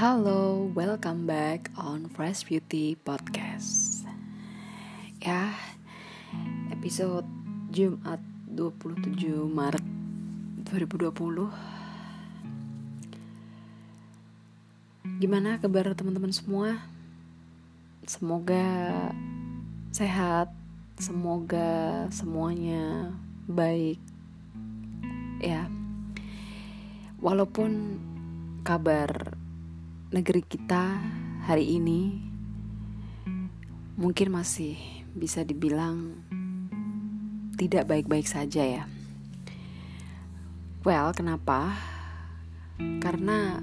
Halo, welcome back on Fresh Beauty Podcast. Ya, episode Jumat 27 Maret 2020. Gimana kabar teman-teman semua? Semoga sehat, semoga semuanya baik. Ya. Walaupun kabar negeri kita hari ini mungkin masih bisa dibilang tidak baik-baik saja ya. Well, kenapa? Karena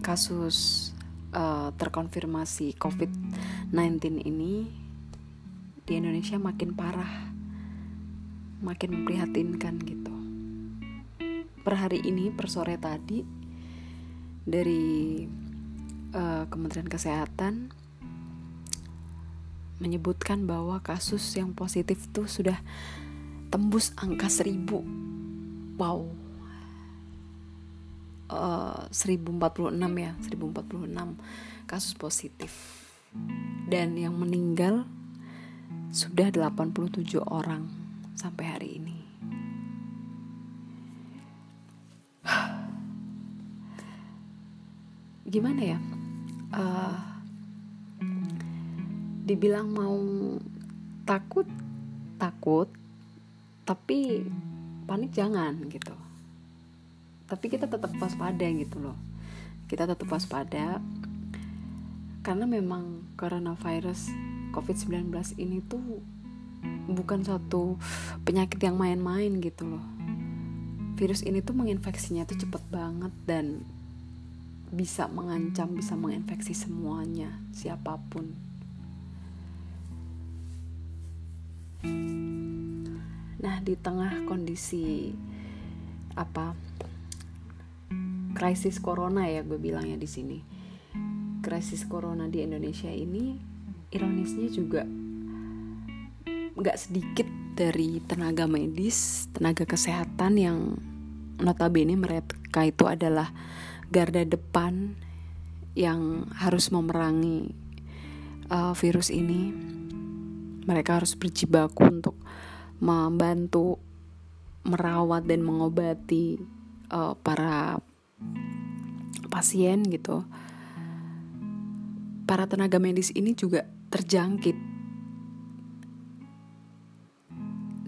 kasus uh, terkonfirmasi COVID-19 ini di Indonesia makin parah, makin memprihatinkan gitu. Per hari ini, per sore tadi, dari uh, Kementerian Kesehatan menyebutkan bahwa kasus yang positif itu sudah tembus angka seribu. Wow. Uh, 1046 ya 1046 kasus positif. Dan yang meninggal sudah 87 orang sampai hari ini gimana ya? Uh, dibilang mau takut takut tapi panik jangan gitu. Tapi kita tetap waspada gitu loh. Kita tetap waspada karena memang coronavirus covid-19 ini tuh bukan suatu penyakit yang main-main gitu loh. Virus ini tuh menginfeksinya tuh cepet banget dan bisa mengancam, bisa menginfeksi semuanya, siapa pun. Nah, di tengah kondisi apa krisis corona ya gue bilangnya di sini. Krisis corona di Indonesia ini ironisnya juga nggak sedikit dari tenaga medis, tenaga kesehatan yang notabene mereka itu adalah garda depan yang harus memerangi uh, virus ini. Mereka harus berjibaku untuk membantu merawat dan mengobati uh, para pasien gitu. Para tenaga medis ini juga terjangkit.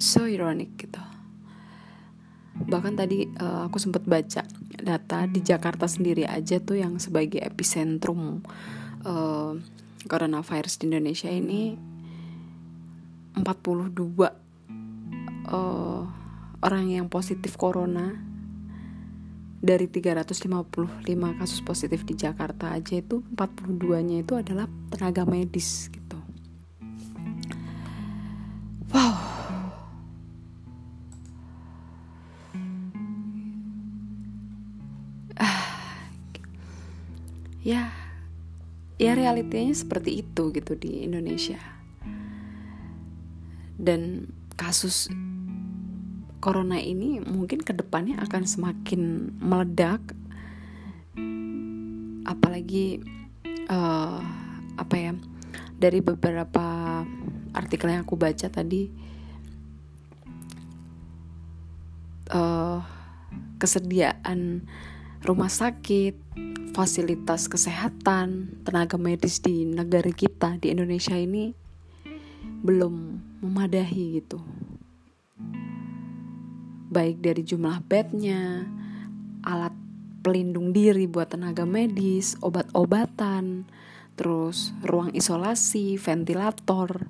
So ironic gitu. Bahkan tadi uh, aku sempat baca data di Jakarta sendiri aja tuh yang sebagai epicentrum uh, coronavirus di Indonesia ini 42 uh, eh, orang yang positif corona dari 355 kasus positif di Jakarta aja itu 42-nya itu adalah tenaga medis ya ya realitanya seperti itu gitu di Indonesia. Dan kasus corona ini mungkin ke depannya akan semakin meledak. Apalagi uh, apa ya dari beberapa artikel yang aku baca tadi uh, kesediaan rumah sakit fasilitas kesehatan, tenaga medis di negara kita di Indonesia ini belum memadahi gitu. Baik dari jumlah bednya, alat pelindung diri buat tenaga medis, obat-obatan, terus ruang isolasi, ventilator,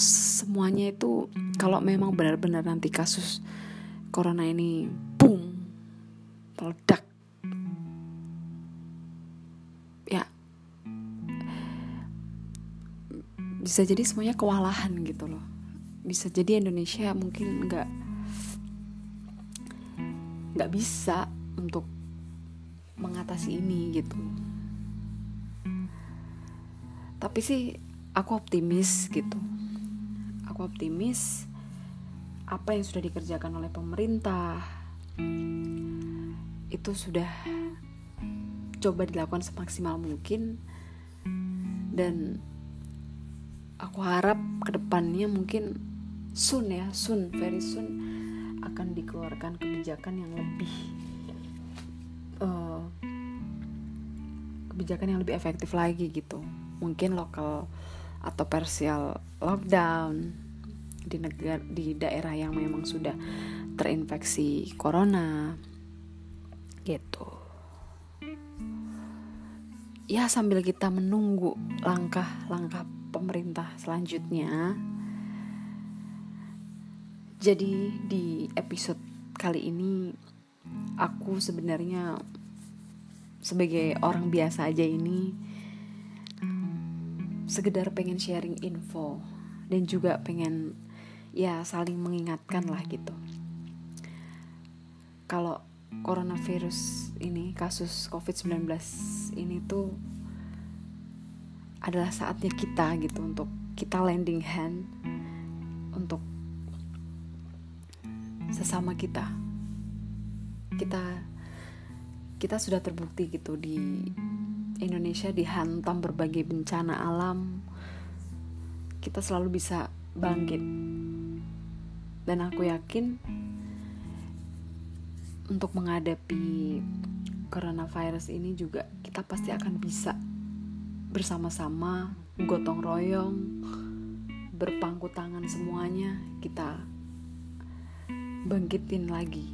semuanya itu kalau memang benar-benar nanti kasus corona ini meledak. Bisa jadi semuanya kewalahan gitu loh. Bisa jadi Indonesia mungkin nggak nggak bisa untuk mengatasi ini gitu. Tapi sih aku optimis gitu. Aku optimis apa yang sudah dikerjakan oleh pemerintah itu sudah coba dilakukan semaksimal mungkin. Dan aku harap ke depannya mungkin soon ya soon very soon akan dikeluarkan kebijakan yang lebih uh, kebijakan yang lebih efektif lagi gitu. Mungkin lokal atau parsial lockdown di negara di daerah yang memang sudah terinfeksi corona gitu. Ya sambil kita menunggu langkah-langkah pemerintah selanjutnya jadi di episode kali ini aku sebenarnya sebagai orang biasa aja ini sekedar pengen sharing info dan juga pengen ya saling mengingatkan lah gitu. Kalau coronavirus ini kasus covid-19 ini tuh adalah saatnya kita gitu untuk kita landing hand untuk sesama kita. Kita kita sudah terbukti gitu di Indonesia dihantam berbagai bencana alam. Kita selalu bisa bangkit. Dan aku yakin untuk menghadapi coronavirus ini juga kita pasti akan bisa bersama-sama gotong royong berpangku tangan semuanya kita bangkitin lagi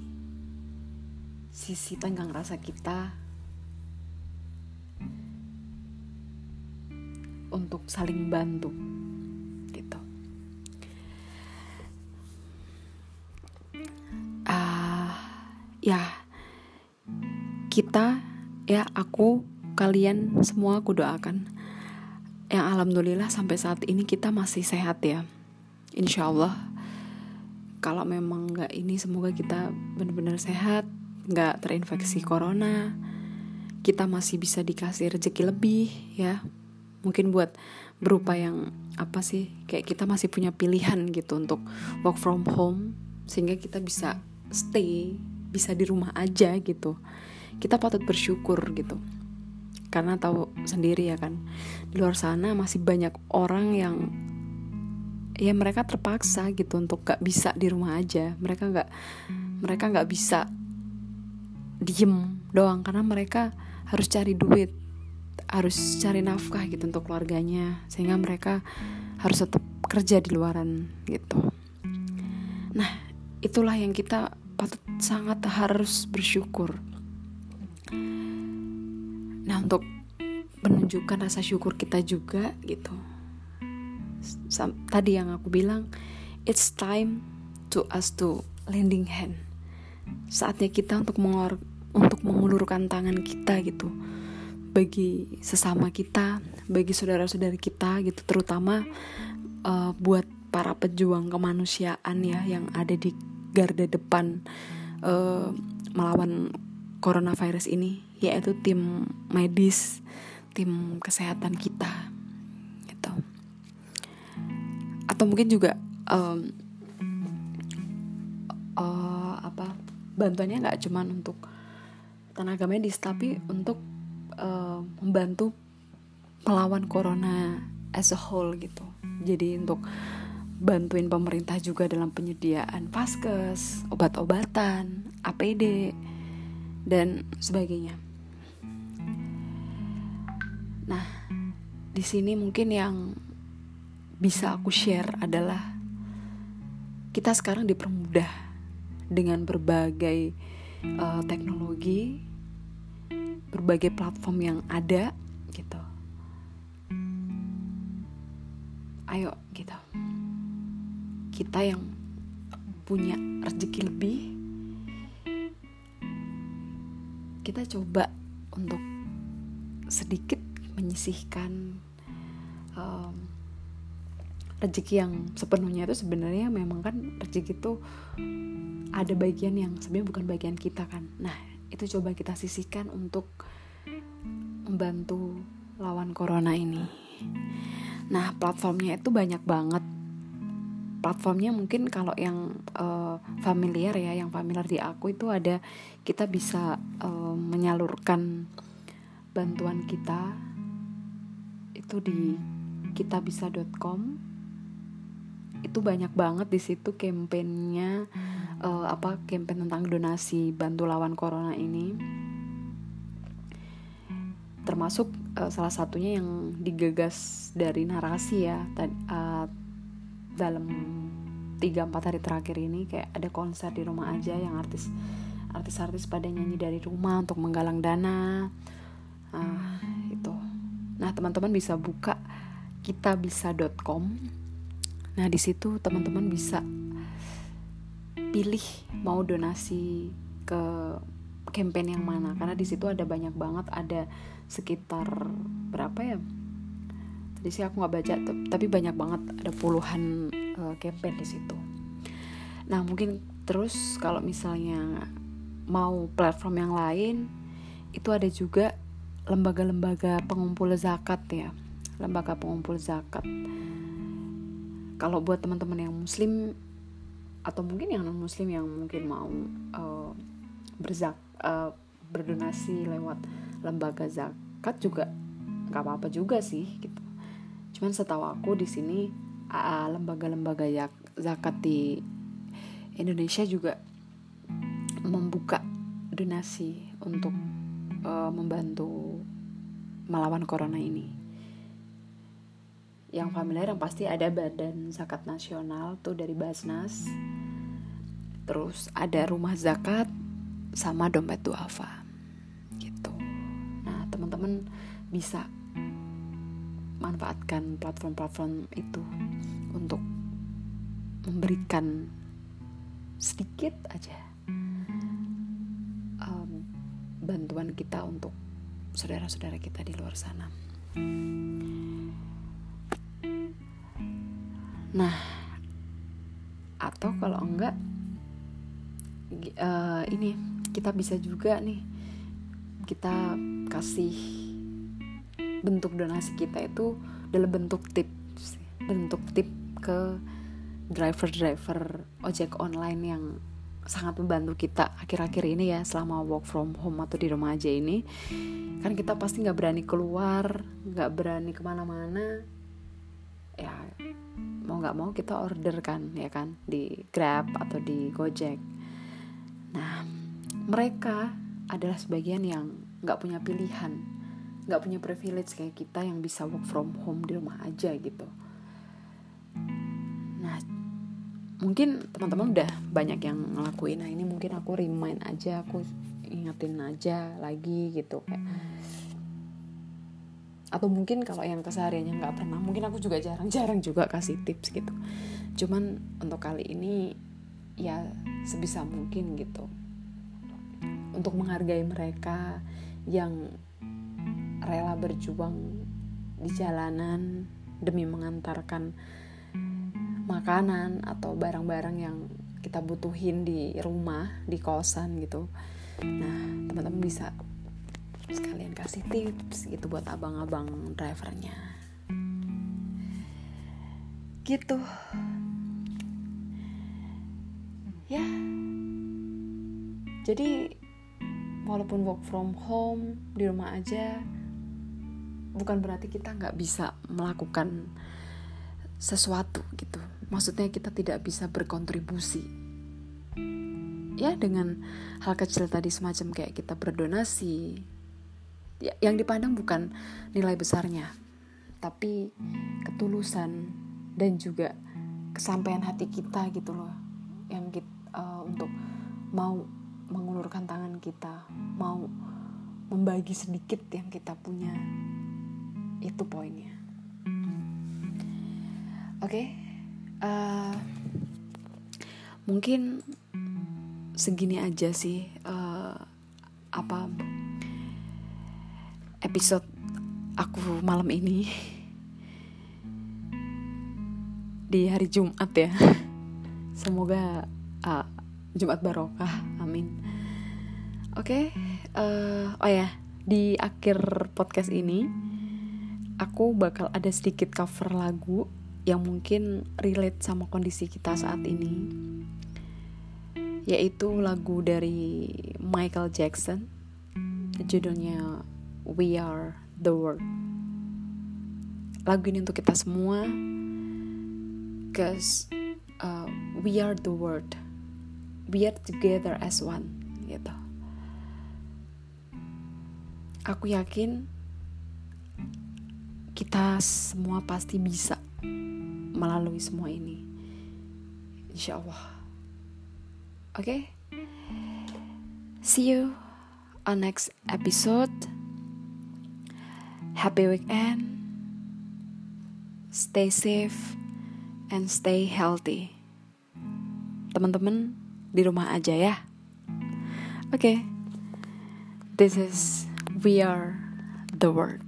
sisi tenggang rasa kita untuk saling bantu ya kita ya aku kalian semua aku doakan. Yang alhamdulillah sampai saat ini kita masih sehat ya. Insya Allah kalau memang nggak ini semoga kita benar-benar sehat nggak terinfeksi corona kita masih bisa dikasih rezeki lebih ya. Mungkin buat berupa yang apa sih kayak kita masih punya pilihan gitu untuk work from home sehingga kita bisa stay bisa di rumah aja gitu. Kita patut bersyukur gitu. Karena tahu sendiri ya kan di luar sana masih banyak orang yang ya mereka terpaksa gitu untuk gak bisa di rumah aja. Mereka nggak mereka nggak bisa diem doang karena mereka harus cari duit harus cari nafkah gitu untuk keluarganya sehingga mereka harus tetap kerja di luaran gitu. Nah itulah yang kita patut sangat harus bersyukur. Nah untuk menunjukkan rasa syukur kita juga gitu. Tadi yang aku bilang it's time to us to lending hand. Saatnya kita untuk mengor untuk mengulurkan tangan kita gitu. Bagi sesama kita bagi saudara-saudari kita gitu. Terutama uh, buat para pejuang kemanusiaan ya yang ada di garda depan uh, melawan coronavirus ini yaitu tim medis tim kesehatan kita gitu. Atau mungkin juga um, uh, apa bantuannya nggak cuman untuk tenaga medis tapi untuk uh, membantu melawan corona as a whole gitu. Jadi untuk bantuin pemerintah juga dalam penyediaan paskes obat-obatan APD dan sebagainya nah di sini mungkin yang bisa aku share adalah kita sekarang dipermudah dengan berbagai uh, teknologi, berbagai platform yang ada gitu. Ayo gitu. Kita yang punya rezeki lebih kita coba untuk sedikit menyisihkan um, rezeki yang sepenuhnya itu sebenarnya memang kan rezeki itu ada bagian yang sebenarnya bukan bagian kita kan. Nah itu coba kita sisihkan untuk membantu lawan corona ini. Nah platformnya itu banyak banget platformnya mungkin kalau yang uh, familiar ya yang familiar di aku itu ada kita bisa uh, menyalurkan bantuan kita itu di kitabisa.com itu banyak banget di situ kampanyenya uh, apa kampanye tentang donasi bantu lawan corona ini. Termasuk uh, salah satunya yang digagas dari narasi ya uh, dalam tiga empat hari terakhir ini kayak ada konser di rumah aja yang artis artis-artis pada nyanyi dari rumah untuk menggalang dana. Uh, itu. Nah teman-teman bisa buka kitabisa.com Nah, di situ teman-teman bisa pilih mau donasi ke campaign yang mana. Karena di situ ada banyak banget ada sekitar berapa ya tadi sih aku nggak baca tapi banyak banget ada puluhan uh, campaign di situ. Nah mungkin terus kalau misalnya mau platform yang lain itu ada juga lembaga-lembaga pengumpul zakat ya lembaga pengumpul zakat. Kalau buat teman-teman yang muslim atau mungkin yang non muslim yang mungkin mau uh, berzak uh, berdonasi lewat lembaga zakat juga nggak apa-apa juga sih gitu cuman setahu aku di sini lembaga-lembaga zakat di Indonesia juga membuka donasi untuk uh, membantu melawan corona ini. Yang familiar yang pasti ada badan zakat nasional tuh dari Basnas. Terus ada rumah zakat sama dompet duafa gitu. Nah teman-teman bisa manfaatkan platform-platform itu untuk memberikan sedikit aja um, bantuan kita untuk saudara-saudara kita di luar sana. Nah, atau kalau enggak uh, ini kita bisa juga nih kita kasih bentuk donasi kita itu dalam bentuk tips, bentuk tip ke driver-driver ojek online yang sangat membantu kita akhir-akhir ini ya selama work from home atau di rumah aja ini. Kan kita pasti nggak berani keluar nggak berani ke mana-mana. Ya mau nggak mau kita order kan ya kan di Grab atau di Gojek. Nah mereka adalah sebagian yang nggak punya pilihan nggak punya privilege kayak kita yang bisa work from home di rumah aja gitu. Nah mungkin teman-teman udah banyak yang ngelakuin. Nah ini mungkin aku remind aja aku ingetin aja lagi gitu kayak atau mungkin kalau yang kesehariannya nggak pernah mungkin aku juga jarang-jarang juga kasih tips gitu. Cuman untuk kali ini ya sebisa mungkin gitu. Untuk menghargai mereka yang rela berjuang di jalanan demi mengantarkan makanan atau barang-barang yang kita butuhin di rumah di kosan gitu. Nah teman-teman bisa sekalian kasih tips gitu buat abang-abang drivernya. Gitu. Ya. Jadi walaupun work from home di rumah aja bukan berarti kita nggak bisa melakukan sesuatu gitu. Maksudnya kita tidak bisa berkontribusi. Ya dengan hal kecil tadi semacam kayak kita berdonasi Ya, yang dipandang bukan nilai besarnya tapi ketulusan dan juga kesampaian hati kita gitu loh. Yang kita uh, untuk mau mengulurkan tangan kita mau membagi sedikit yang kita punya itu poinnya oke okay? uh, eh, mungkin segini aja sih uh, apa episode aku malam ini di hari Jumat ya. Semoga uh, Jumat barokah. Amin. Oke, okay, uh, oh ya, di akhir podcast ini aku bakal ada sedikit cover lagu yang mungkin relate sama kondisi kita saat ini. Yaitu lagu dari Michael Jackson. Judulnya We Are the World. Lagu ini untuk kita semua. Cause uh, we are the world. We are together as one gitu. Aku yakin kita semua pasti bisa melalui semua ini. Insya Allah oke? Okay? see you on next episode. Happy weekend. Stay safe and stay healthy. Teman-teman di rumah aja ya. Oke? Okay. this is we are the world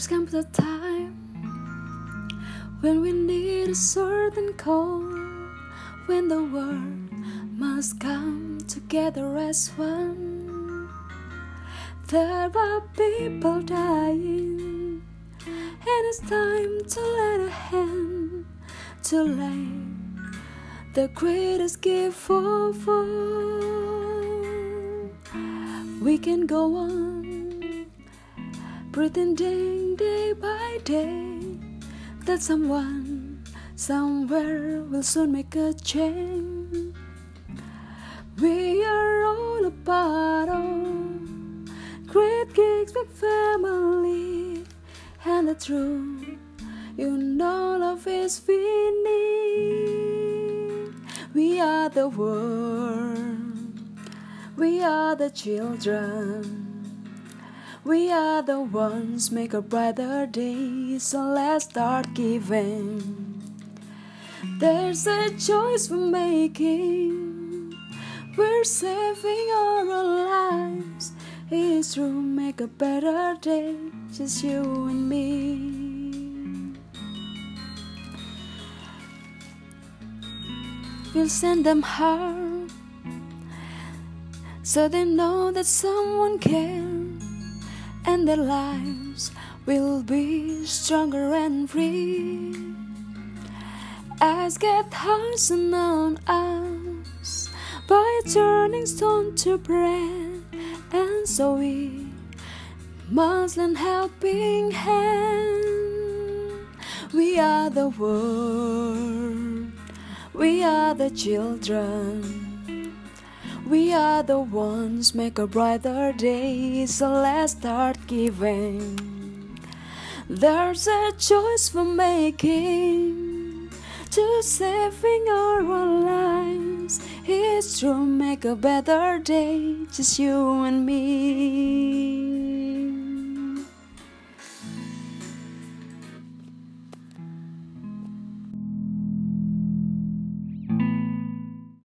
There's comes a time when we need a certain call, when the world must come together as one. There are people dying, and it's time to lend a hand to lay the greatest gift of all. We can go on pretending day by day that someone somewhere will soon make a change. We are all a part of great gigs, big family, and the truth you know love is need. We are the world, we are the children. We are the ones make a brighter day, so let's start giving. There's a choice we're making. We're saving our lives. It's true, make a better day, just you and me. We'll send them home so they know that someone cares and their lives will be stronger and free. As get hearts on us by turning stone to bread, and so we must lend helping hand. We are the world, we are the children. We are the ones make a brighter day, so let's start giving. There's a choice for making to saving our lives. It's true, make a better day, just you and me.